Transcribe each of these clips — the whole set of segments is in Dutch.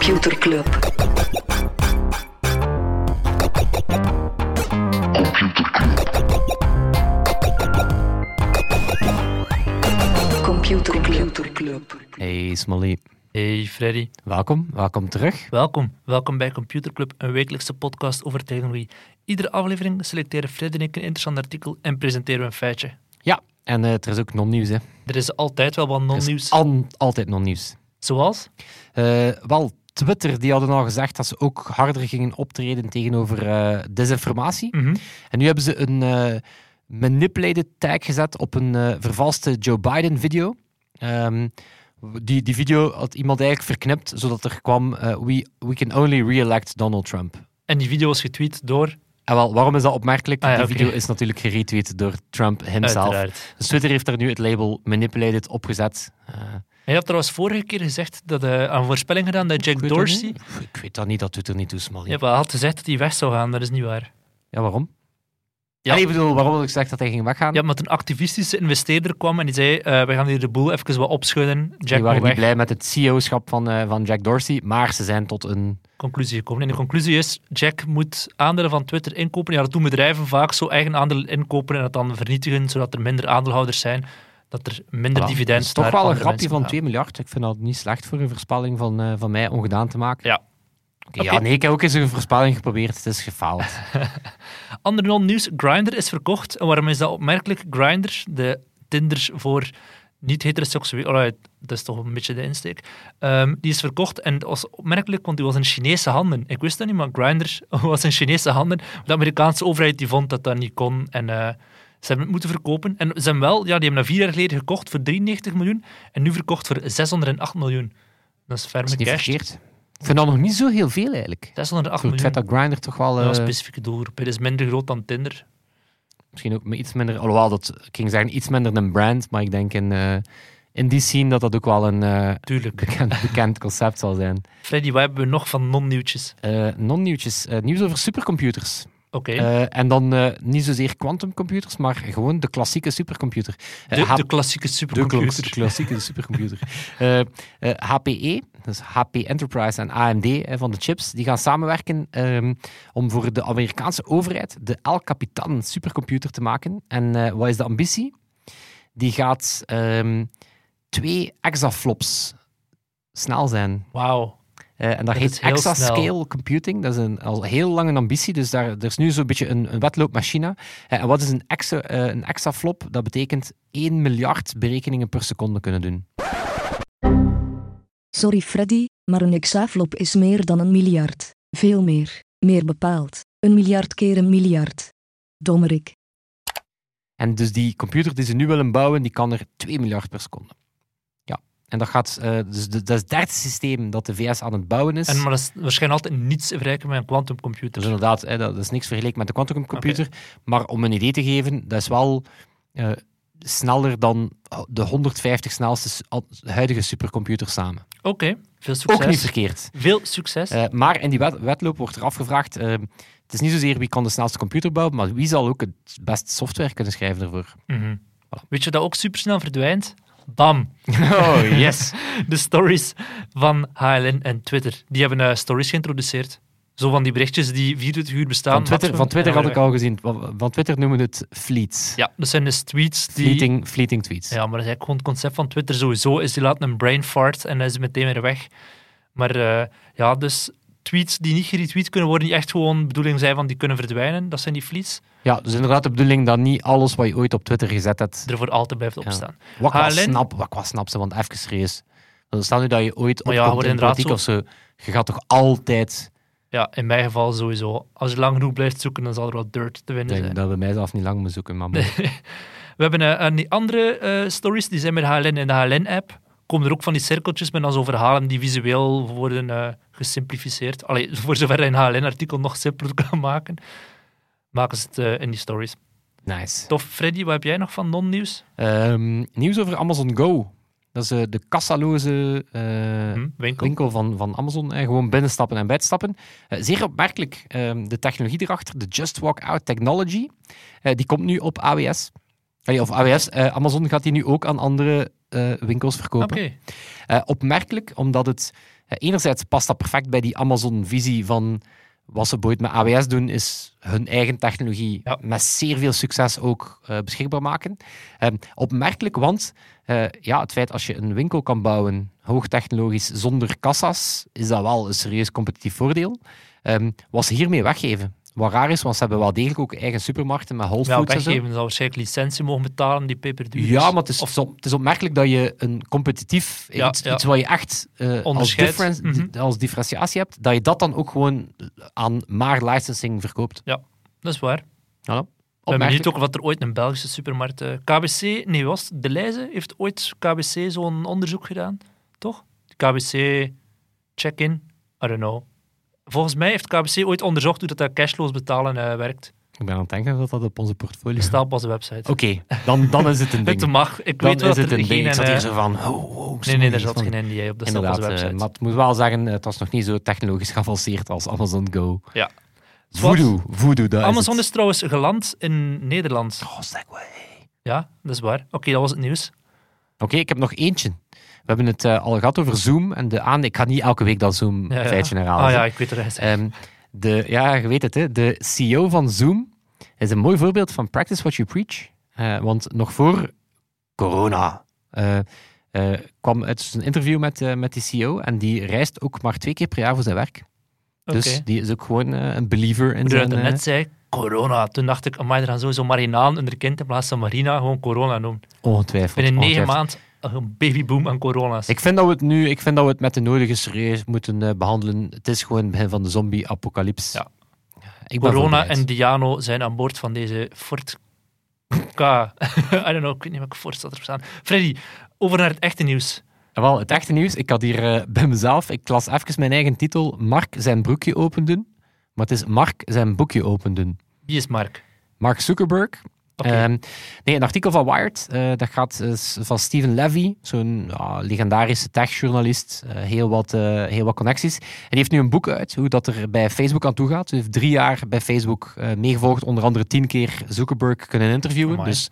Computer Club. Computer Club. Hey Smolly, Hey Freddy, welkom, welkom terug. welkom. Welkom bij Computer Club, een wekelijkse podcast over technologie. Iedere aflevering selecteren Freddy en ik een interessant artikel en presenteren we een feitje. Ja, en eh, er is ook non-nieuws. Hè. Er is altijd wel wat non-nieuws. al- altijd non-nieuws. Zoals? Eh, wel, Twitter die hadden al gezegd dat ze ook harder gingen optreden tegenover eh, desinformatie. Mhm. En nu hebben ze een eh, manipulated tag gezet op een eh, vervalste Joe Biden-video. Ehm, die, die video had iemand eigenlijk verknipt, zodat er kwam: we, we can only re-elect Donald Trump. En die video was getweet door... En wel, waarom is dat opmerkelijk? Ah ja, die video is natuurlijk geretweet door Trump himself. Dus Twitter heeft daar nu het label manipulated opgezet. Hij had trouwens vorige keer gezegd dat hij een voorspelling gedaan dat Jack weet Dorsey... Ik weet dat niet, dat Twitter niet toesmal. Ja, maar hij had gezegd dat hij weg zou gaan, dat is niet waar. Ja, waarom? Ja. Ja. ik bedoel, waarom had ik gezegd dat hij ging weggaan? Ja, omdat een activistische investeerder kwam en die zei, eh, we gaan hier de boel even wat opschudden. Jack die waren niet blij met het CEO-schap van, eh, van Jack Dorsey, maar ze zijn tot een... conclusie gekomen. En de conclusie is, Jack moet aandelen van Twitter inkopen. Ja, dat doen bedrijven vaak zo eigen aandelen inkopen en dat dan vernietigen, zodat er minder aandeelhouders zijn, dat er minder Voilà. dividend is toch wel een grapje van gaat. 2 miljard. Ik vind dat niet slecht voor een voorspelling van, eh, van mij ongedaan te maken. Ja. Ja, nee, ik heb ook eens een voorspelling geprobeerd. Het is gefaald. Ander non-nieuws, Grindr is verkocht. En waarom is dat opmerkelijk? Grindr, de Tinders voor niet-heteroseksueel, alright, dat is toch een beetje de insteek, Ehm, die is verkocht en dat was opmerkelijk, want die was in Chinese handen. Ik wist dat niet, maar Grindr was in Chinese handen. De Amerikaanse overheid die vond dat dat niet kon en eh, ze hebben het moeten verkopen. En ze hebben wel, ja, die hebben dat vier jaar geleden gekocht voor 93 miljoen en nu verkocht voor 608 miljoen. Dat is ferme cash. verkeerd. Ik vind dat nog niet zo heel veel, eigenlijk. 608 Voor het miljoen. feit dat Grindr toch wel... Ja, eh, specifieke doelgroep. Het is minder groot dan Tinder. misschien ook met iets minder... Alhoewel, dat, ik ging zeggen iets minder een brand, maar ik denk in, eh, in die scene dat dat ook wel een eh, Tuurlijk. bekend, bekend concept zal zijn. Freddy, wat hebben we nog van non-nieuwtjes? Non-nieuwtjes. Nieuws over supercomputers. Oké. Eh, en dan eh, niet zozeer quantumcomputers, maar gewoon de klassieke supercomputer. Eh, de, de klassieke de supercomputer. klas- klassieke supercomputer. HPE, dus HP Enterprise en AMD van de chips, die gaan samenwerken ehm, om voor de Amerikaanse overheid de El Capitan supercomputer te maken. En wat is de ambitie? Die gaat ehm, twee exaflops snel zijn. Wauw. Eh, en dat, Dat heet exascale computing. Dat is een, al heel lang een ambitie. Dus daar, er is nu zo'n beetje een, een wedloopmachine. Eh, en wat is een, exa, eh, een exaflop? Dat betekent 1 miljard berekeningen per seconde kunnen doen. Sorry Freddy, maar een hexaflop is meer dan een miljard. Veel meer. Meer bepaald. Een miljard keer een miljard. Dommerik. En dus die computer die ze nu willen bouwen, die kan er 2 miljard per seconde. En dat gaat... eh, dus de, dat is het derde systeem dat de VS aan het bouwen is. En, maar dat is waarschijnlijk altijd niets vergelijken met een quantumcomputer. Dus inderdaad, hè, dat is niks vergeleken met de quantumcomputer. Maar om een idee te geven, dat is wel eh, sneller dan de 150 snelste huidige supercomputers samen. Oké, veel succes. Ook niet verkeerd. Veel succes. Eh, maar in die wet- wedloop wordt er afgevraagd, het is niet zozeer wie kan de snelste computer bouwen, maar wie zal ook het best software kunnen schrijven ervoor. Mhm. Weet je dat ook supersnel verdwijnt? Bam! Oh, yes. De stories van HLN en Twitter. Die hebben eh, stories geïntroduceerd. Zo van die berichtjes die 24 uur bestaan. Van Twitter, van Twitter had ik al gezien. Van Twitter noemen we het fleets. Ja, dat zijn dus tweets die... Fleeting, fleeting tweets. Ja, maar dat is eigenlijk gewoon het concept van Twitter sowieso. Is die laat een brain fart en dan is meteen weer weg. Maar eh, ja, dus tweets die niet geretweet kunnen worden, die echt gewoon de bedoeling zijn van die kunnen verdwijnen, dat zijn die fleets, Ja, dus inderdaad de bedoeling dat niet alles wat je ooit op Twitter gezet hebt, er voor altijd blijft opstaan. Wat ik HLN? snap, wat ik snap, ze, want even serieus. Stel nu dat je ooit Maar ja, in politiek of zo, je gaat toch altijd... Ja, in mijn geval sowieso. Als je lang genoeg blijft zoeken, dan zal er wat dirt te Ik vinden denk zijn. dat we mij zelf niet lang moeten zoeken, maar... We hebben eh, aan die andere eh, stories, die zijn met HLN in de HLN-app. Komen er ook van die cirkeltjes met dan zo verhalen die visueel worden eh, gesimplificeerd. Allee, voor zover je een HLN-artikel nog simpeler kan maken, maken ze het eh, in die stories. Nice. Tof, Freddy, wat heb jij nog van non-nieuws? Ehm, nieuws over Amazon Go. Dat is eh, de kassaloze eh, Hm, winkel? winkel van, van Amazon. Eh, gewoon binnenstappen en buitenstappen. Zeer opmerkelijk, ehm, de technologie erachter, de Just Walk Out Technology, die komt nu op AWS. Allee, of AWS, Amazon gaat die nu ook aan andere winkels verkopen. Oké. Eh, opmerkelijk, omdat het eh, enerzijds past dat perfect bij die Amazon-visie van wat ze bijvoorbeeld met AWS doen, is hun eigen technologie Ja. met zeer veel succes ook eh, beschikbaar maken. Ehm, opmerkelijk, want eh, ja, het feit als je een winkel kan bouwen, hoogtechnologisch, zonder kassa's, is dat wel een serieus competitief voordeel. Ehm, wat ze hiermee weggeven. Wat raar is, want ze hebben wel degelijk ook eigen supermarkten met Whole Ja, Foods en zo. zal waarschijnlijk licentie mogen betalen die peperduur. Ja, maar het is, Of- het is opmerkelijk dat je een competitief, Ja, iets, ja. iets wat je echt eh, als, Mhm. als differentiatie hebt, dat je dat dan ook gewoon aan maar licensing verkoopt. Dat is waar. Hallo? Ik ben benieuwd ook wat er ooit een Belgische supermarkt... eh, KBC, nee, was? De Leize heeft ooit KBC zo'n onderzoek gedaan, toch? KBC check-in, I don't know. Volgens mij heeft KBC ooit onderzocht hoe dat, dat cashloos betalen eh, werkt. Ik ben aan het denken dat dat op onze portfolio staat. op onze website. Oké, dan, dan is het een ding. Het mag. Ik Dan weet wel is dat het er een ding. Ik zat hier eh, zo van... Oh, oh, nee, nee, daar zat geen NDA op. Dat staat op onze eh, website. maar het moet wel zeggen, het was nog niet zo technologisch geavanceerd als Amazon Go. Ja. Voodoo, voodoo, dat Amazon is is trouwens geland in Nederland. Oh, Segway. Ja, dat is waar. Oké, dat was het nieuws. Oké, ik heb nog eentje. We hebben het eh, al gehad over Zoom en de aan. Ik ga niet elke week dat Zoom Ja, ja. feitje herhalen. Ah ja, ik weet er eens. Ehm, de, ja, je weet het, hè, de CEO van Zoom is een mooi voorbeeld van practice what you preach. Eh, want nog voor corona eh, kwam uit een interview met, met die CEO en die reist ook maar twee keer per jaar voor zijn werk. Dus die is ook gewoon een believer in zijn... dat net zei, corona. Toen dacht ik, amai, er gaan sowieso Marinaan en de kind in plaats van Marina gewoon corona noemen. ongetwijfeld. Binnen negen maanden een babyboom aan corona's. Ik vind dat we het nu ik vind dat we het met de nodige serieus moeten eh, behandelen. Het is gewoon het begin van de zombie-apocalyps. Ja. Ik corona en Diano zijn aan boord van deze Ford K. I don't know, ik weet niet welke Ford staat erop staan. Freddy, over naar het echte nieuws. Wel, het echte nieuws. Ik had hier eh, bij mezelf, ik las even mijn eigen titel, Mark zijn broekje opendoen. Maar het is Mark zijn boekje opendoen. Wie is Mark? Mark Zuckerberg. Ehm, nee, een artikel van Wired, eh, dat gaat eh, van Steven Levy, zo'n legendarische techjournalist, eh, heel, wat, heel wat connecties. En die heeft nu een boek uit, hoe dat er bij Facebook aan toe gaat. Hij heeft drie jaar bij Facebook meegevolgd, onder andere tien keer Zuckerberg kunnen interviewen. Dus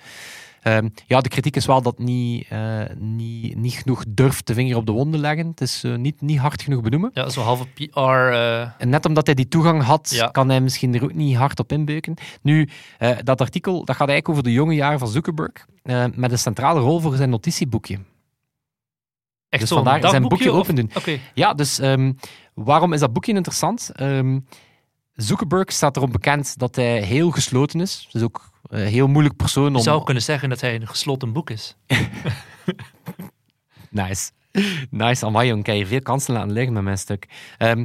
ehm, ja, de kritiek is wel dat niet, eh, niet, niet genoeg durft de vinger op de wonden leggen. Het is eh, niet, niet hard genoeg benoemen. Ja, zo'n halve PR. eh, En net omdat hij die toegang had, Ja. kan hij misschien er ook niet hard op inbeuken. Nu, dat artikel dat gaat eigenlijk over de jonge jaren van Zuckerberg, met een centrale rol voor zijn notitieboekje. echt Dus vandaar zijn boekje open doen. Oké, Ja, dus ehm, waarom is dat boekje interessant? Ehm, Zuckerberg staat erom bekend dat hij heel gesloten is. Dus ook een heel moeilijk persoon je om... zou kunnen zeggen dat hij een gesloten boek is. Nice. Nice, amai jong, ik veel kansen laten liggen met mijn stuk. Ehm,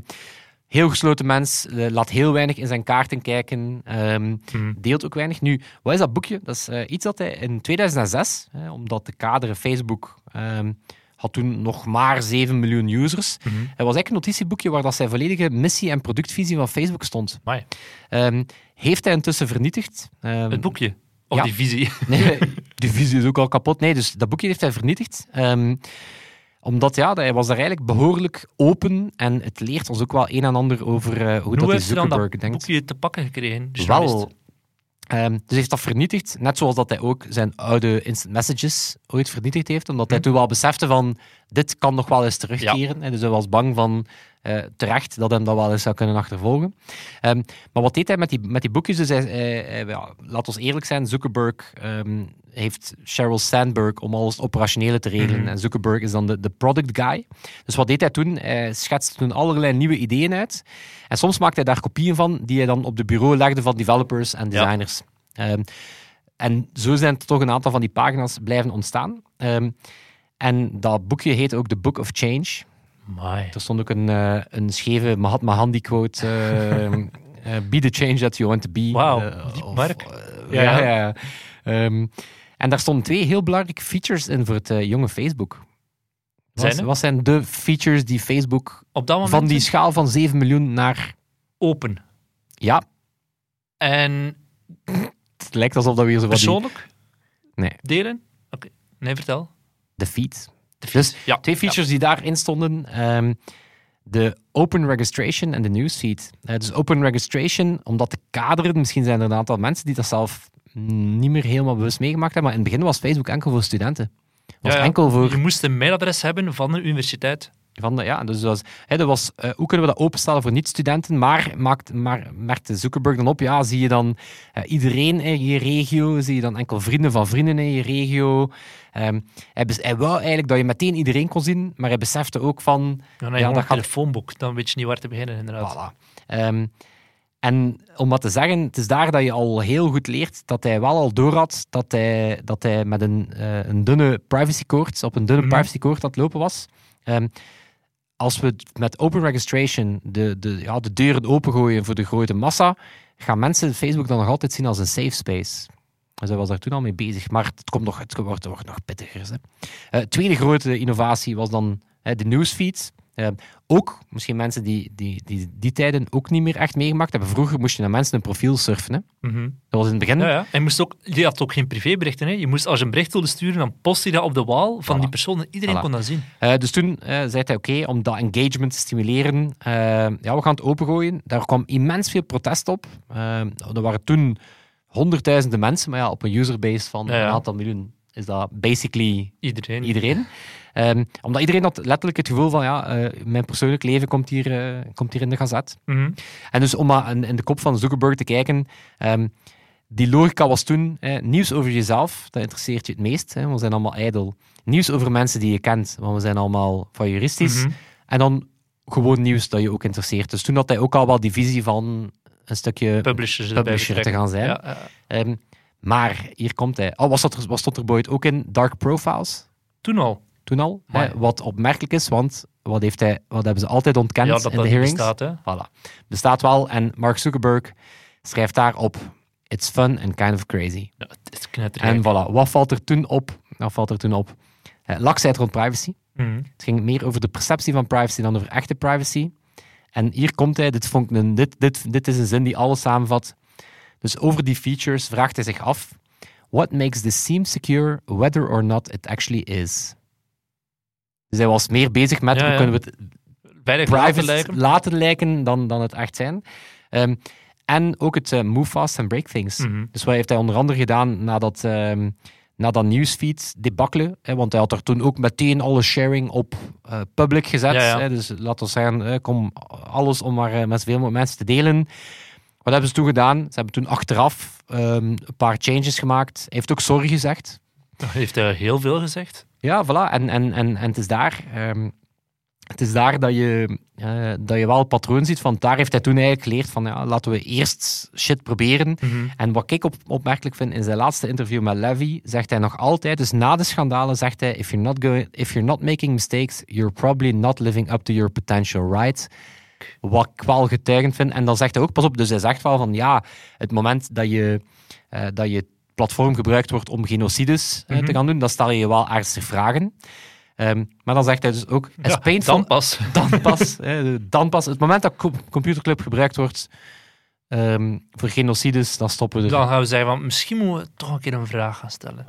heel gesloten mens, eh, laat heel weinig in zijn kaarten kijken, ehm, Hmm. deelt ook weinig. Nu, wat is dat boekje? Dat is eh, iets dat hij in 2006, hè, omdat de kaderen Facebook ehm, had toen nog maar 7 miljoen users. Mhm. Het was eigenlijk een notitieboekje waar dat zijn volledige missie en productvisie van Facebook stond. Amai. Heeft hij intussen vernietigd. Ehm, Het boekje. Of ja. die visie. Nee, die visie is ook al kapot. Nee, dus dat boekje heeft hij vernietigd. Ehm, omdat ja, hij was daar eigenlijk behoorlijk open. En het leert ons ook wel een en ander over eh, hoe, Hoe dat hij Zuckerberg dat denkt. boekje te pakken gekregen? Wel. Ehm, dus hij heeft dat vernietigd, net zoals dat hij ook zijn oude instant messages ooit vernietigd heeft, omdat hij Hm. toen wel besefte van, dit kan nog wel eens terugkeren. En dus hij was bang van, eh, terecht, dat hem dat wel eens zou kunnen achtervolgen. Ehm, maar wat deed hij met die, met die boekjes? Dus hij, hij- hij- ja, laat ons eerlijk zijn, Zuckerberg ehm, heeft Sheryl Sandberg om alles operationele te regelen. Mhm. En Zuckerberg is dan de, de product guy. Dus wat deed hij toen? Hij schetste toen allerlei nieuwe ideeën uit. En soms maakte hij daar kopieën van, die hij dan op de bureau legde van developers en Ja. designers. Ehm, en zo zijn er toch een aantal van die pagina's blijven ontstaan. En dat boekje heet ook The Book of Change. Amai. Er stond ook een, eh, een scheve Mahatma Gandhi quote. eh, be the change that you want to be. Wauw, Eh, Mark. Ja, ja, ja. ja. Ehm, en daar stonden twee heel belangrijke features in voor het jonge Facebook. Zijn Wat, er? wat zijn de features die Facebook Op dat moment van die schaal van 7 miljoen naar... open. Ja, En het lijkt alsof dat weer zo wat die... persoonlijk? Nee. Delen? Oké. Nee, vertel. De feed. De Dus ja. Twee features die daarin stonden. ehm, de open registration en de newsfeed. Eh, dus open registration, omdat de kaderen, misschien zijn er een aantal mensen die dat zelf niet meer helemaal bewust meegemaakt hebben, maar in het begin was Facebook enkel voor studenten. was Ja, ja. enkel voor... Je moest een mailadres hebben van een universiteit. Van de, ja, dus dat was, hè, dat was, eh, hoe kunnen we dat openstellen voor niet-studenten? Maar, maakt, maar merkte Zuckerberg dan op, ja, zie je dan eh, iedereen in je regio, zie je dan enkel vrienden van vrienden in je regio. Ehm, hij, hij wou eigenlijk dat je meteen iedereen kon zien, maar hij besefte ook van, Ja, dat gaat- telefoonboek. Dan weet je niet waar te beginnen, inderdaad. voilà. Ehm, en om wat te zeggen, het is daar dat je al heel goed leert dat hij wel al doorhad dat hij, dat hij met een, eh, een dunne privacykoord, op een dunne Mhm. privacykoord aan het lopen was. Ehm, als we met open registration de, de, ja, de deuren opengooien voor de grote massa, gaan mensen Facebook dan nog altijd zien als een safe space. Dus was daar toen al mee bezig, maar het, komt nog, het wordt, wordt nog pittiger. Hè. Eh, tweede grote innovatie was dan de newsfeed. Eh, ook, misschien mensen die, die, die die tijden ook niet meer echt meegemaakt hebben. Vroeger moest je naar mensen een profiel surfen. Hè. Mhm. Dat was in het begin. Ja, ja. En je, moest ook, je had ook geen privéberichten. Hè. Je moest, als je een bericht wilde sturen, dan post je dat op de wall van Voilà. die persoon. en Iedereen Voilà. kon dat zien. Eh, dus toen eh, zei hij, oké, om dat engagement te stimuleren, eh, ja, we gaan het opengooien. Daar kwam immens veel protest op. Eh, er waren toen honderdduizenden mensen, maar ja, op een userbase van ja. een aantal miljoen is dat basically Iedereen. iedereen. Ehm, omdat iedereen had letterlijk het gevoel van, ja, eh, mijn persoonlijk leven komt hier, eh, komt hier in de gazet. Mhm. En dus om maar in, in de kop van Zuckerberg te kijken, ehm, die logica was toen, eh, nieuws over jezelf, dat interesseert je het meest, hè, we zijn allemaal ijdel. Nieuws over mensen die je kent, want we zijn allemaal van juristisch. Mhm. En dan gewoon nieuws dat je ook interesseert. Dus toen had hij ook al wel die visie van een stukje publisher te gaan zijn. Ja, ja. Ehm, maar hier komt hij. Oh, was dat was stond er Boyd ook in? Dark Profiles? Toen al. Toen al. Hè, wat opmerkelijk is, want wat, heeft hij, wat hebben ze altijd ontkend Ja, dat in dat de hearings? bestaat. Hè. Voilà. Bestaat wel. En Mark Zuckerberg schrijft daarop: It's fun and kind of crazy. Ja, het is knettergek. En voilà. Wat valt er toen op? Wat valt er toen op? Eh, laksheid rond privacy. Mhm. Het ging meer over de perceptie van privacy dan over echte privacy. En hier komt hij, dit, vond ik een, dit, dit, dit is een zin die alles samenvat. Dus over die features vraagt hij zich af: What makes this seem secure, whether or not it actually is? Dus hij was meer bezig met Ja, hoe ja. kunnen we het private laten lijken. laten lijken dan, dan het echt zijn. Ehm, en ook het eh, move fast and break things. Mhm. Dus wat heeft hij onder andere gedaan nadat, ehm na dat newsfeed debakkelen? Want hij had er toen ook meteen alle sharing op eh, public gezet. Ja, ja. Hè, dus laten we zeggen, kom alles om maar eh, met zoveel mogelijk mensen te delen. Wat hebben ze toen gedaan? Ze hebben toen achteraf ehm, een paar changes gemaakt. Hij heeft ook sorry gezegd. Dat heeft hij heel veel gezegd. Ja, voilà. En, en, en, en het is daar... ehm, het is daar dat je, eh, dat je wel het patroon ziet. Want daar heeft hij toen eigenlijk geleerd van ja, laten we eerst shit proberen. Mhm. En wat ik op, opmerkelijk vind, in zijn laatste interview met Levy, zegt hij nog altijd, dus na de schandalen zegt hij, if you're not, going, if you're not making mistakes, you're probably not living up to your potential, right? Wat ik wel getuigend vind. En dan zegt hij ook, pas op, dus hij zegt wel van ja, het moment dat je, eh, dat je platform gebruikt wordt om genocides eh, Mhm. te gaan doen, dan stel je je wel ernstig vragen. Ehm, maar dan zegt hij dus ook, as Ja, painful, dan pas. dan pas, dan pas, het moment dat Co- Computerclub gebruikt wordt ehm, voor genocides, dan stoppen we er. Dan gaan we zeggen van misschien moeten we toch een keer een vraag gaan stellen.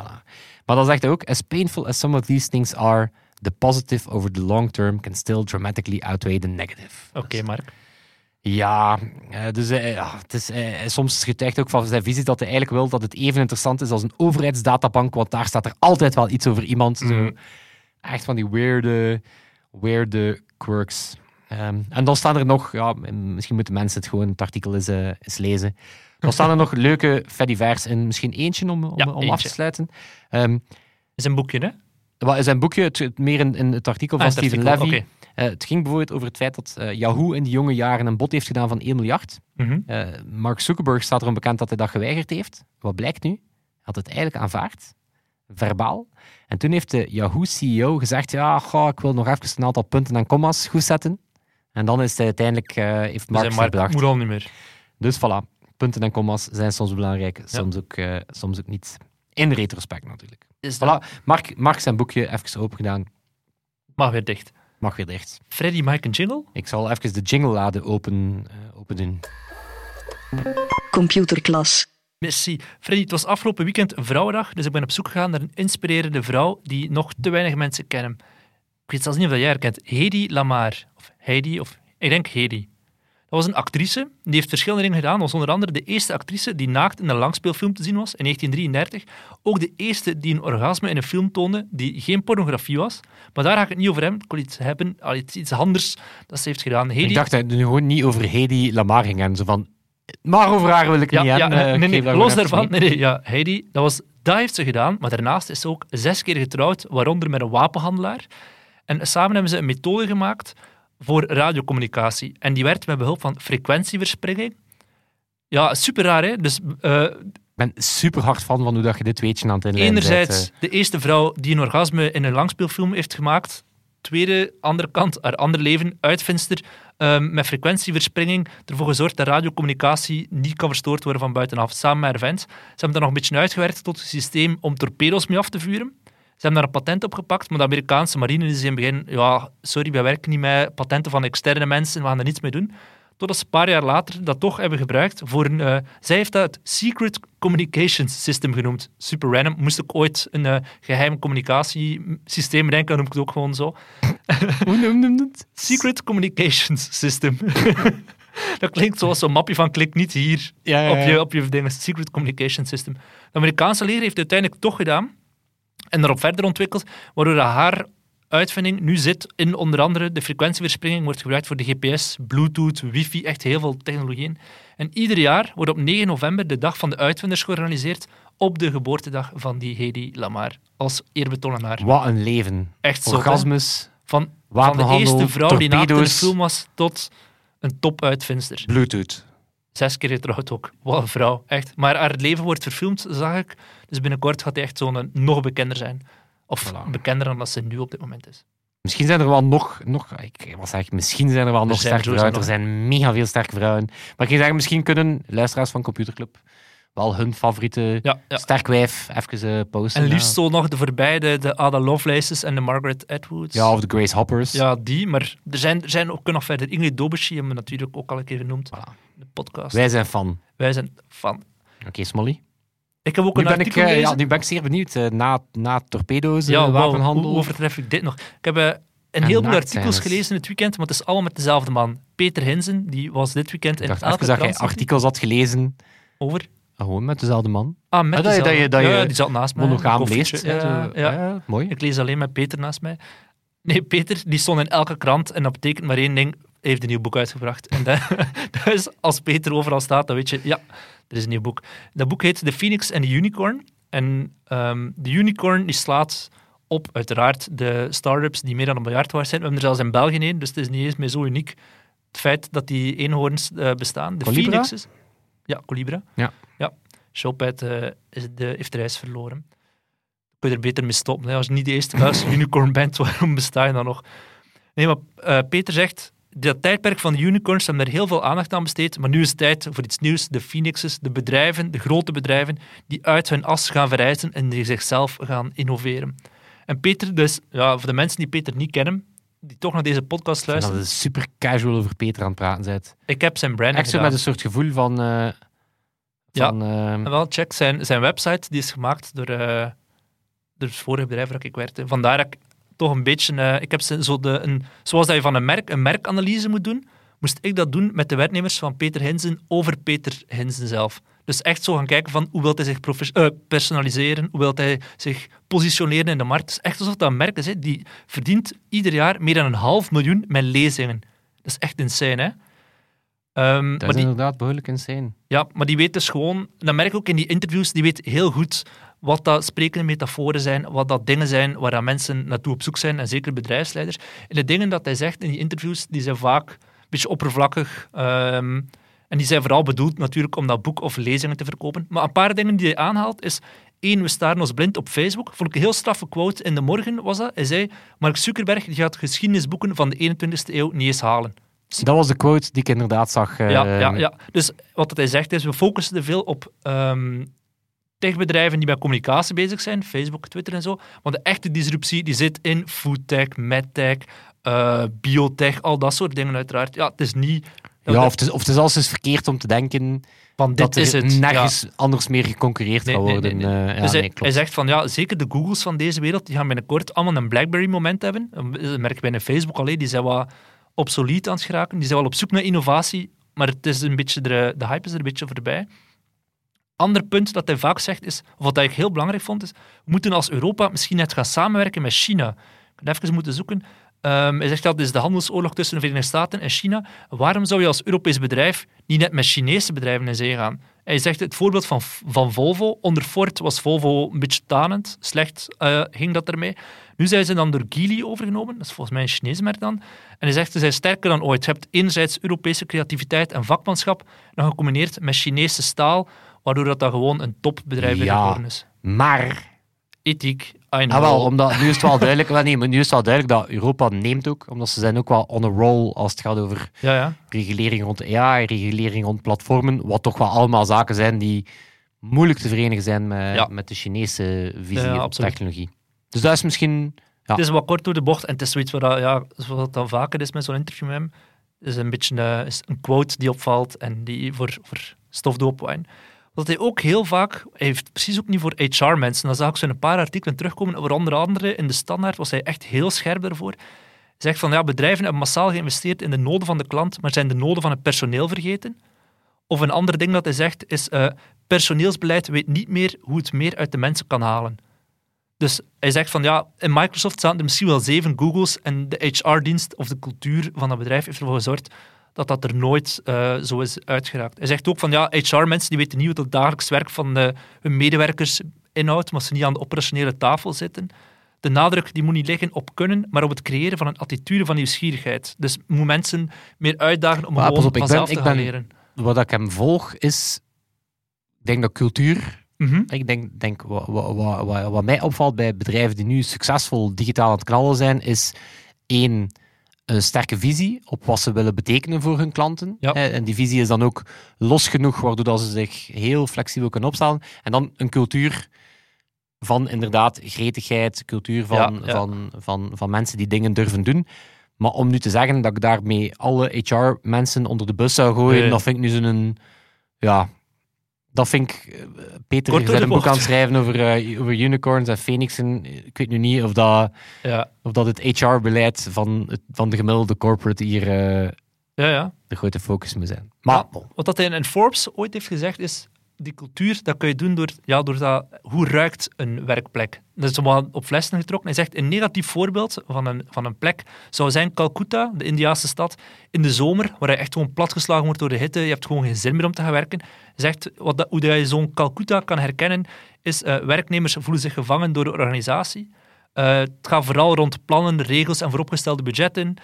Maar dan zegt hij ook, as painful as some of these things are, the positive over the long term can still dramatically outweigh the negative. Oké, Mark. Ja, eh, dus eh, ja, het is, eh, soms getuigt ook van zijn visie dat hij eigenlijk wil dat het even interessant is als een overheidsdatabank, want daar staat er altijd wel iets over iemand. Zo, Mhm. echt van die weirde, weirde quirks. Ehm, en dan staan er nog, ja, misschien moeten mensen het gewoon, het artikel eens, eens lezen. Dan staan er nog leuke fedivers in, misschien eentje om, om, Ja, om af te sluiten. Ehm, is een boekje, hè? Wat zijn boekje, het, het meer in, in het artikel van Ah, het Steven artikel, Levy. Eh, het ging bijvoorbeeld over het feit dat eh, Yahoo in die jonge jaren een bod heeft gedaan van 1 miljard. Mhm. Eh, Mark Zuckerberg staat erom bekend dat hij dat geweigerd heeft. Wat blijkt nu? Hij had het eigenlijk aanvaard, verbaal. En toen heeft de Yahoo-CEO gezegd, ja, goh, ik wil nog even een aantal punten en commas goed zetten. En dan is hij uiteindelijk, heeft Dus Mark zich Mark bedacht. moet al niet meer. Dus voilà, punten en commas zijn soms belangrijk, soms, ook, soms ook niet. In retrospect natuurlijk. Is dat... Voilà, Mark, Mark zijn boekje even open gedaan. Mag weer dicht. Mag weer dicht. Freddy, mag ik een jingle? Ik zal even de jingle laden open, eh, open doen. Computerklas. Merci. Freddy, het was afgelopen weekend Vrouwendag, dus ik ben op zoek gegaan naar een inspirerende vrouw die nog te weinig mensen kennen. Ik weet zelfs niet of dat jij haar kent. Hedy Lamar. Of Heidi, of ik denk Hedy. Dat was een actrice, die heeft verschillende dingen gedaan. was onder andere de eerste actrice die naakt in een langspeelfilm te zien was, in 1933. Ook de eerste die een orgasme in een film toonde, die geen pornografie was. Maar daar ga ik het niet over hebben. Ik wil iets hebben, iets, iets anders dat ze heeft gedaan. Hedy, Ik dacht dat het nu gewoon niet over Hedy Lamar ging en zo van... Maar over haar wil ik ja, niet ja, hebben. nee, eh, nee, los daarvan. nee, ja, Heidi, dat, was, dat heeft ze gedaan. Maar daarnaast is ze ook zes keer getrouwd, waaronder met een wapenhandelaar. En samen hebben ze een methode gemaakt voor radiocommunicatie. En die werkt met behulp van frequentieverspringing. Ja, super raar, hè? Dus eh, Ik ben super hard fan van hoe dat je dit weetje aan het inleiden enerzijds de eerste vrouw die een orgasme in een langspeelfilm heeft gemaakt. Tweede, andere kant, haar ander leven, uitvinster, ehm, met frequentieverspringing, ervoor gezorgd dat radiocommunicatie niet kan verstoord worden van buitenaf. Samen met haar vent. Ze hebben dat nog een beetje uitgewerkt tot een systeem om torpedo's mee af te vuren. Ze hebben daar een patent op gepakt, maar de Amerikaanse marine is in het begin, ja, sorry, wij werken niet met patenten van externe mensen, we gaan er niets mee doen. Totdat ze een paar jaar later dat toch hebben gebruikt voor een... eh, zij heeft dat het Secret Communications System genoemd. Super random. Moest ik ooit een eh, geheim communicatiesysteem bedenken, dan noem ik het ook gewoon zo. Hoe noemde het? Secret Communications System. dat klinkt zoals zo'n mapje van klik niet hier Ja, ja, op je, op je dingen. Secret Communication System. De Amerikaanse leger heeft het uiteindelijk toch gedaan en daarop verder ontwikkeld, waardoor haar uitvinding nu zit in onder andere de frequentieverspringing, wordt gebruikt voor de GPS, Bluetooth, wifi, echt heel veel technologieën. En ieder jaar wordt op 9 november de dag van de uitvinders georganiseerd op de geboortedag van die Hedy Lamar, als eerbetoon aan haar. Wat een leven. Echt zo. hè? Orgasmes, Van, van de eerste vrouw die in de film was tot een topuitvinster. Bluetooth. Zes keer getrouwd ook. Wat een vrouw, echt. Maar haar leven wordt verfilmd, zag ik. Dus binnenkort gaat hij echt zo'n nog bekender zijn. Of Voilà. bekender dan dat ze nu op dit moment is. Misschien zijn er wel nog, nog ik was zeg, misschien zijn er wel nog sterke vrouwen. Er zijn mega veel sterke vrouwen. Maar ik kan zeggen, misschien kunnen luisteraars van Computerclub wel hun favoriete Ja, ja. sterk wijf even eh, posten. En liefst ja. zo nog de voorbij, de, de Ada Lovelaces en de Margaret Atwoods. Ja, of de Grace Hoppers. Ja, die. Maar er zijn, er zijn ook nog verder. Ingrid Dobeshi hebben we natuurlijk ook al een keer genoemd. Voilà. in De podcast. Wij zijn fan. Wij zijn fan. Oké, Smolly. Ik heb ook Nu een ben, ik, artikel eh, gelezen. ja, nu ben ik zeer benieuwd. eh, na, na torpedo's, Ja, wapenhandel. Hoe overtref ik dit nog? Ik heb een En heleboel artikels gelezen in het weekend, maar het is allemaal met dezelfde man. Peter Hinsen, die was dit weekend ik in dacht elke even dat jij artikels had gelezen. over. Ah, Gewoon met dezelfde man. Ah, met Ah, dat je- dat je- dat je ja, die zat naast mij. Monogaam leest. Ja, ja. Mooi. Ik lees alleen met Peter naast mij. Nee, Peter, die stond in elke krant en dat betekent maar één ding. Hij heeft een nieuw boek uitgebracht. En dat, dat is, als Peter overal staat, dan weet je, ja, er is een nieuw boek. Dat boek heet The Phoenix and the Unicorn. En ehm, de unicorn die slaat op, uiteraard, de start-ups die meer dan een miljard waard zijn. We hebben er zelfs in België een, dus het is niet eens meer zo uniek. Het feit dat die eenhoorns eh, bestaan. De Colibra? Phoenixes. Ja, Colibra. Ja. ja. Eh, is de, heeft de reis verloren. Kun je er beter mee stoppen. Hè? Als je niet de eerste Belgische unicorn bent, waarom besta je dan nog? Nee, maar eh, Peter zegt, dat tijdperk van de unicorns hebben daar heel veel aandacht aan besteed, maar nu is het tijd voor iets nieuws. De phoenixes, de bedrijven, de grote bedrijven, die uit hun as gaan verrijzen en die zichzelf gaan innoveren. En Peter, dus, ja, voor de mensen die Peter niet kennen, die toch naar deze podcast En dat luisteren, je super casual over Peter aan het praten bent. ik heb zijn branding Echt zo met een soort gevoel van... eh, Ja. van eh, En wel, check zijn, zijn website, die is gemaakt door, eh, door het vorige bedrijf waar ik werkte. Vandaar dat ik toch een beetje... eh, ik heb zo de, een, zoals dat je van een merk een merkanalyse moet doen, moest ik dat doen met de werknemers van Peter Hinsen over Peter Hinsen zelf. Dus echt zo gaan kijken van hoe wil hij zich eh, personaliseren, hoe wil hij zich positioneren in de markt. Het is echt alsof dat een merk is, hè, die verdient ieder jaar meer dan een half miljoen met lezingen. Dat is echt insane, hè? Ehm, dat maar is die, inderdaad behoorlijk insane. ja, maar die weet dus gewoon, dat merk ik ook in die interviews, die weet heel goed wat dat sprekende metaforen zijn, wat dat dingen zijn waar dat mensen naartoe op zoek zijn, en zeker bedrijfsleiders. En de dingen dat hij zegt in die interviews, die zijn vaak beetje oppervlakkig. ehm, en die zijn vooral bedoeld natuurlijk om dat boek of lezingen te verkopen. Maar een paar dingen die hij aanhaalt is... één, we staren ons blind op Facebook. Vond ik een heel straffe quote in de morgen, was dat. Hij zei, Mark Zuckerberg die gaat geschiedenisboeken van de 21ste eeuw niet eens halen. Dat was de quote die ik inderdaad zag. eh, Ja, ja, ja. Dus wat hij zegt is, we focussen te veel op ehm, techbedrijven die met communicatie bezig zijn, Facebook, Twitter en zo. Want de echte disruptie die zit in foodtech, medtech, eh, biotech, al dat soort dingen uiteraard. Ja, het is niet... Ja, of het is, of het is eens verkeerd om te denken van dit dat er is het. nergens anders meer geconcurreerd Nee, kan worden. nee, nee. Eh, ja, dus hij, zegt van ja, zeker de Googles van deze wereld, die gaan binnenkort allemaal een BlackBerry-moment hebben. Dat merken wij in Facebook alleen, die zijn wat obsolet aan het geraken. Die zijn wel op zoek naar innovatie maar het is een beetje de, de hype is er een beetje voorbij. Ander punt dat hij vaak zegt is, of wat ik heel belangrijk vond, is we moeten als Europa misschien net gaan samenwerken met China. Ik heb even moeten zoeken. Ehm, hij zegt dat is de handelsoorlog tussen de Verenigde Staten en China. Waarom zou je als Europees bedrijf niet net met Chinese bedrijven in zee gaan? Hij zegt het voorbeeld van, van Volvo. Onder Ford was Volvo een beetje tanend. Slecht eh, ging dat ermee. Nu zijn ze dan door Geely overgenomen. Dat is volgens mij een Chinese merk dan. En hij zegt ze zijn sterker dan ooit. Je hebt enerzijds Europese creativiteit en vakmanschap, dan gecombineerd met Chinese staal, waardoor dat dan gewoon een topbedrijf Ja. geworden is. Maar, Ethiek, I know. ah, wel, omdat, nu is het wel duidelijk, wel, nee, maar nu is het wel duidelijk dat Europa neemt ook, omdat ze zijn ook wel on a roll als het gaat over Ja, ja. regulering rond AI, regulering rond platformen, wat toch wel allemaal zaken zijn die moeilijk te verenigen zijn met, Ja. met de Chinese visie op technologie. Dus dat is misschien... Ja. Het is wat kort door de bocht en het is zoiets waar, dat- ja, zoals het dan vaker is met zo'n interview met hem. Is een beetje eh, is een quote die opvalt en die voor, voor stof doet Wat hij ook heel vaak, heeft precies ook niet voor HR-mensen, dan zag ik zo in een paar artikelen terugkomen, over onder andere in de standaard was hij echt heel scherp daarvoor. Hij zegt van ja, bedrijven hebben massaal geïnvesteerd in de noden van de klant, maar zijn de noden van het personeel vergeten. Of een ander ding dat hij zegt is, eh, personeelsbeleid weet niet meer hoe het meer uit de mensen kan halen. Dus hij zegt van ja, in Microsoft zaten er misschien wel zeven Googles en de HR-dienst of de cultuur van dat bedrijf heeft ervoor gezorgd dat dat er nooit eh, zo is uitgeraakt. Hij zegt ook van ja, HR-mensen die weten niet wat het dagelijks werk van eh, hun medewerkers inhoudt, maar ze niet aan de operationele tafel zitten. De nadruk die moet niet liggen op kunnen, maar op het creëren van een attitude van nieuwsgierigheid. Dus moet mensen meer uitdagen om Maar gewoon op, ben- vanzelf te gaan ben- leren. Wat ik hem volg is... Ik denk dat cultuur Mhm. Ik denk, denk wat, wat, wat- wat mij opvalt bij bedrijven die nu succesvol digitaal aan het knallen zijn, is één, een sterke visie op wat ze willen betekenen voor hun klanten. Ja. En die visie is dan ook los genoeg, waardoor dat ze zich heel flexibel kunnen opstellen. En dan een cultuur van inderdaad gretigheid, cultuur van, Ja, ja. Van, van, van mensen die dingen durven doen. Maar om nu te zeggen dat ik daarmee alle HR-mensen onder de bus zou gooien, Nee. dat vind ik nu zo'n... Ja, dat vind ik... eh, Peter door een boek aan het schrijven over, eh, over unicorns en phoenixen. Ik weet nu niet of dat, Ja. of dat het HR-beleid van, het- van de gemiddelde corporate hier eh, ja, ja. de grote focus moet zijn. Maar, wat dat hij in Forbes ooit heeft gezegd is, die cultuur, dat kun je doen door, ja, door dat, hoe ruikt een werkplek. Dat is wat op flessen getrokken. Hij zegt, een negatief voorbeeld van een, van een plek zou zijn Calcutta, de Indiaanse stad, in de zomer, waar je echt gewoon platgeslagen wordt door de hitte, je hebt gewoon geen zin meer om te gaan werken. Hij zegt, wat dat, hoe dat je zo'n Calcutta kan herkennen, is eh, werknemers voelen zich gevangen door de organisatie. Eh, het gaat vooral rond plannen, regels en vooropgestelde budgetten.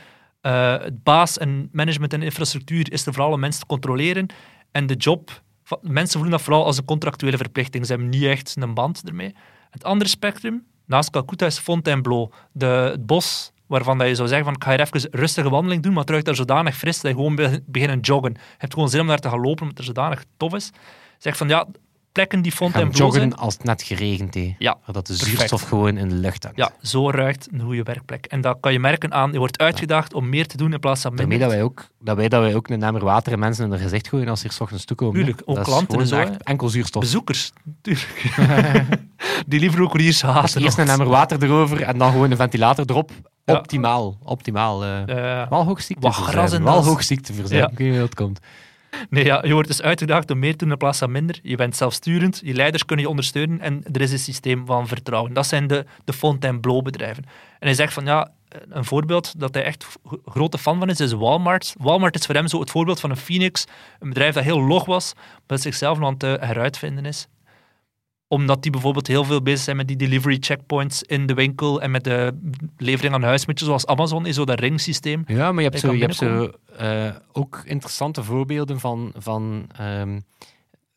Eh, het baas en management en infrastructuur is er vooral om mensen te controleren. En de job, mensen voelen dat vooral als een contractuele verplichting. Ze hebben niet echt een band ermee. Het andere spectrum, naast Calcutta, is Fontainebleau. De, het bos waarvan dat je zou zeggen van ik ga hier even een rustige wandeling doen, maar ruikt daar zodanig fris dat je gewoon be- beginnen joggen. Je hebt gewoon zin om daar te gaan lopen, omdat het er zodanig tof is. Zeg van ja, plekken die gaan Fontainebleau zijn, joggen als het net geregend heeft. Ja, Dat de perfect. zuurstof gewoon in de lucht hangt. ja, zo ruikt een goede werkplek. En dat kan je merken aan, je wordt uitgedaagd om meer te doen in plaats van minder. Daarmee dat wij ook, dat wij, dat wij ook een emmer water en mensen in hun gezicht gooien als ze hier 's ochtends toekomen. Tuurlijk, ook dat klanten en zo, enkel zuurstof. Bezoekers, natuurlijk. die liever ook hier haten. Eerst een emmer water erover en dan gewoon een ventilator erop. Ja. Optimaal, optimaal. eh. Eh, wel hoog ziekteverzuim. En Wel hoog ziekteverzuim. Ja. Ik weet niet hoe dat komt. Nee, ja, je wordt dus uitgedaagd om meer te doen in plaats van minder. Je bent zelfsturend, je leiders kunnen je ondersteunen en er is een systeem van vertrouwen. Dat zijn de, de Fontainebleau bedrijven. En hij zegt van ja, een voorbeeld dat hij echt grote fan van is, is Walmart. Walmart is voor hem zo het voorbeeld van een Phoenix, een bedrijf dat heel log was, maar dat zichzelf aan het eh, heruitvinden is. Omdat die bijvoorbeeld heel veel bezig zijn met die delivery checkpoints in de winkel en met de levering aan huis, beetje zoals Amazon is, zo dat ringsysteem. Ja, maar je hebt, zo, je hebt zo, eh, ook interessante voorbeelden van, van, ehm,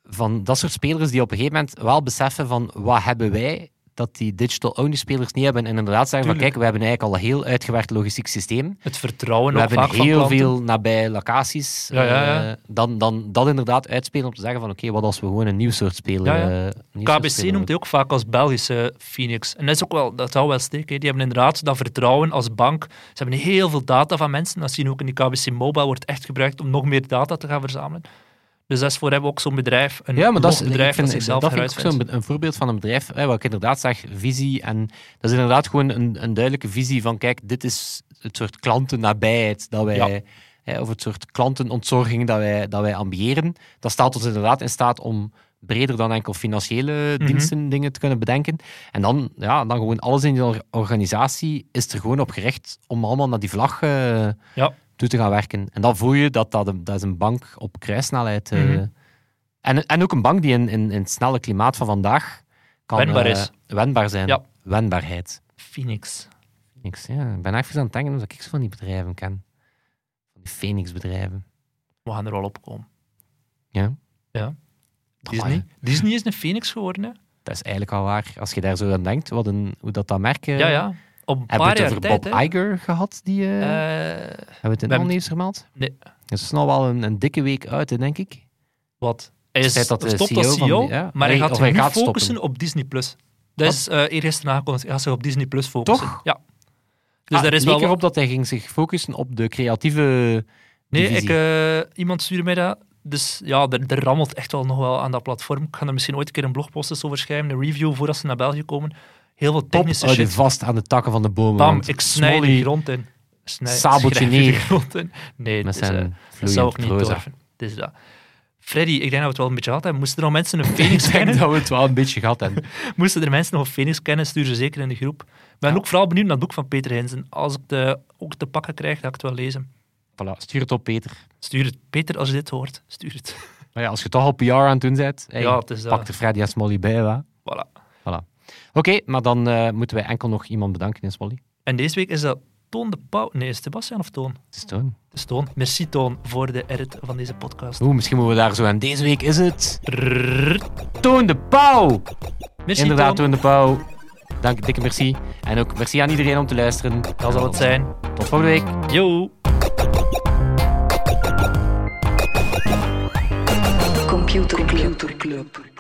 van dat soort spelers die op een gegeven moment wel beseffen van wat hebben wij dat die digital-only spelers niet hebben. En inderdaad zeggen van kijk, we hebben eigenlijk al een heel uitgewerkt logistiek systeem. Het vertrouwen We hebben heel veel nabij locaties. Ja, ja, ja. eh, dan, dan dat inderdaad uitspelen om te zeggen van oké, wat als we gewoon een nieuw soort speler... Eh, nieuw soort KBC noemt hij ook vaak als Belgische Phoenix. En dat, is ook wel, dat zou wel steken. Die hebben inderdaad dat vertrouwen als bank. Ze hebben heel veel data van mensen. Dat zien we ook in die KBC Mobile. Wordt echt gebruikt om nog meer data te gaan verzamelen. Dus dat is voor hem ook zo'n bedrijf. Een Ja, maar dat is, bedrijf vind, dat zichzelf dat vind ik ook zo'n een voorbeeld van een bedrijf hè, waar ik inderdaad zeg, visie. En dat is inderdaad gewoon een, een duidelijke visie van, kijk, dit is het soort klantennabijheid dat wij, Ja. hè, of het soort klantenontzorging dat wij, dat wij ambiëren, dat stelt ons inderdaad in staat om breder dan enkel financiële Mhm. diensten dingen te kunnen bedenken. En dan, ja, dan gewoon alles in die or- organisatie is er gewoon op gericht om allemaal naar die vlag eh, Ja. Toe te gaan werken. En dan voel je dat dat, een- dat is een bank op kruissnelheid eh, Mhm. en, en ook een bank die in, in, in het snelle klimaat van vandaag kan Wendbaar eh, is. wendbaar zijn. Ja. Wendbaarheid. Phoenix. Niks, ja. Ik ben even aan het denken dat ik zo van die bedrijven ken. Van die Phoenix-bedrijven. We gaan er wel op komen. Ja. Ja. Disney. Disney is een Phoenix geworden, hè? Dat is eigenlijk al waar. Als je daar zo aan denkt, wat een, hoe dat dat merken... Ja, ja. Op een Hebben we het over tijd, Bob. Iger gehad? Die, eh, Eh, hebben we het in hebben- nieuws nee. Dat is nog wel een, een dikke week uit, hè, denk ik. Wat? Hij is dat de stopt CEO als CEO, die- ja. maar hij gaat zich gaat focussen stoppen. op Disney+. Plus. Dat is eh eergisteren aangekondigd. Hij gaat zich op Disney Plus focussen. Toch? Ja. Dus Ah, daar is wel erop dat hij ging zich focussen op de creatieve Nee, ik, iemand stuurde mij dat. Dus ja, er, er rammelt echt wel nog wel aan dat platform. Ik ga er misschien ooit een keer een blogpost over schrijven, een review voordat ze naar België komen. Heel veel Top, technische je shit. vast aan de takken van de bomen. Bam, ik snij de grond in. Snij, Sabeltje neer. de grond in. Nee, het is, eh, dat zou ik niet durven. Het is dat. Freddy, ik denk dat we het wel een beetje gehad hebben. Moesten er nog mensen een Ik Phoenix denk kennen? dat we het wel een beetje gehad hebben. Moesten er mensen nog een Phoenix kennen, stuur ze zeker in de groep. Ik ben Ja. ook vooral benieuwd naar het boek van Peter Hinsen. Als ik de, ook te pakken krijg, ga ik het wel lezen. Voilà, stuur het op, Peter. Stuur het. Peter, als je dit hoort, stuur het. Maar ja, als je toch al PR aan het doen bent, hey, Ja, het dat. pak de Freddy en Smolly bij. wa? Voilà. Oké, maar dan eh, moeten wij enkel nog iemand bedanken in Smolly. En deze week is dat Toon de Pauw. Nee, is het Sebastian of Toon? Het is Toon. Het is Toon. Merci Toon voor de edit van deze podcast. Oeh, misschien moeten we daar zo aan. Deze week is het. Toon de Pauw. Merci Inderdaad, Toon. Toon de Pauw. Dank, dikke merci. En ook merci aan iedereen om te luisteren. Dat zal het zijn. Tot volgende week. Yo. Computer Club. Computer Club.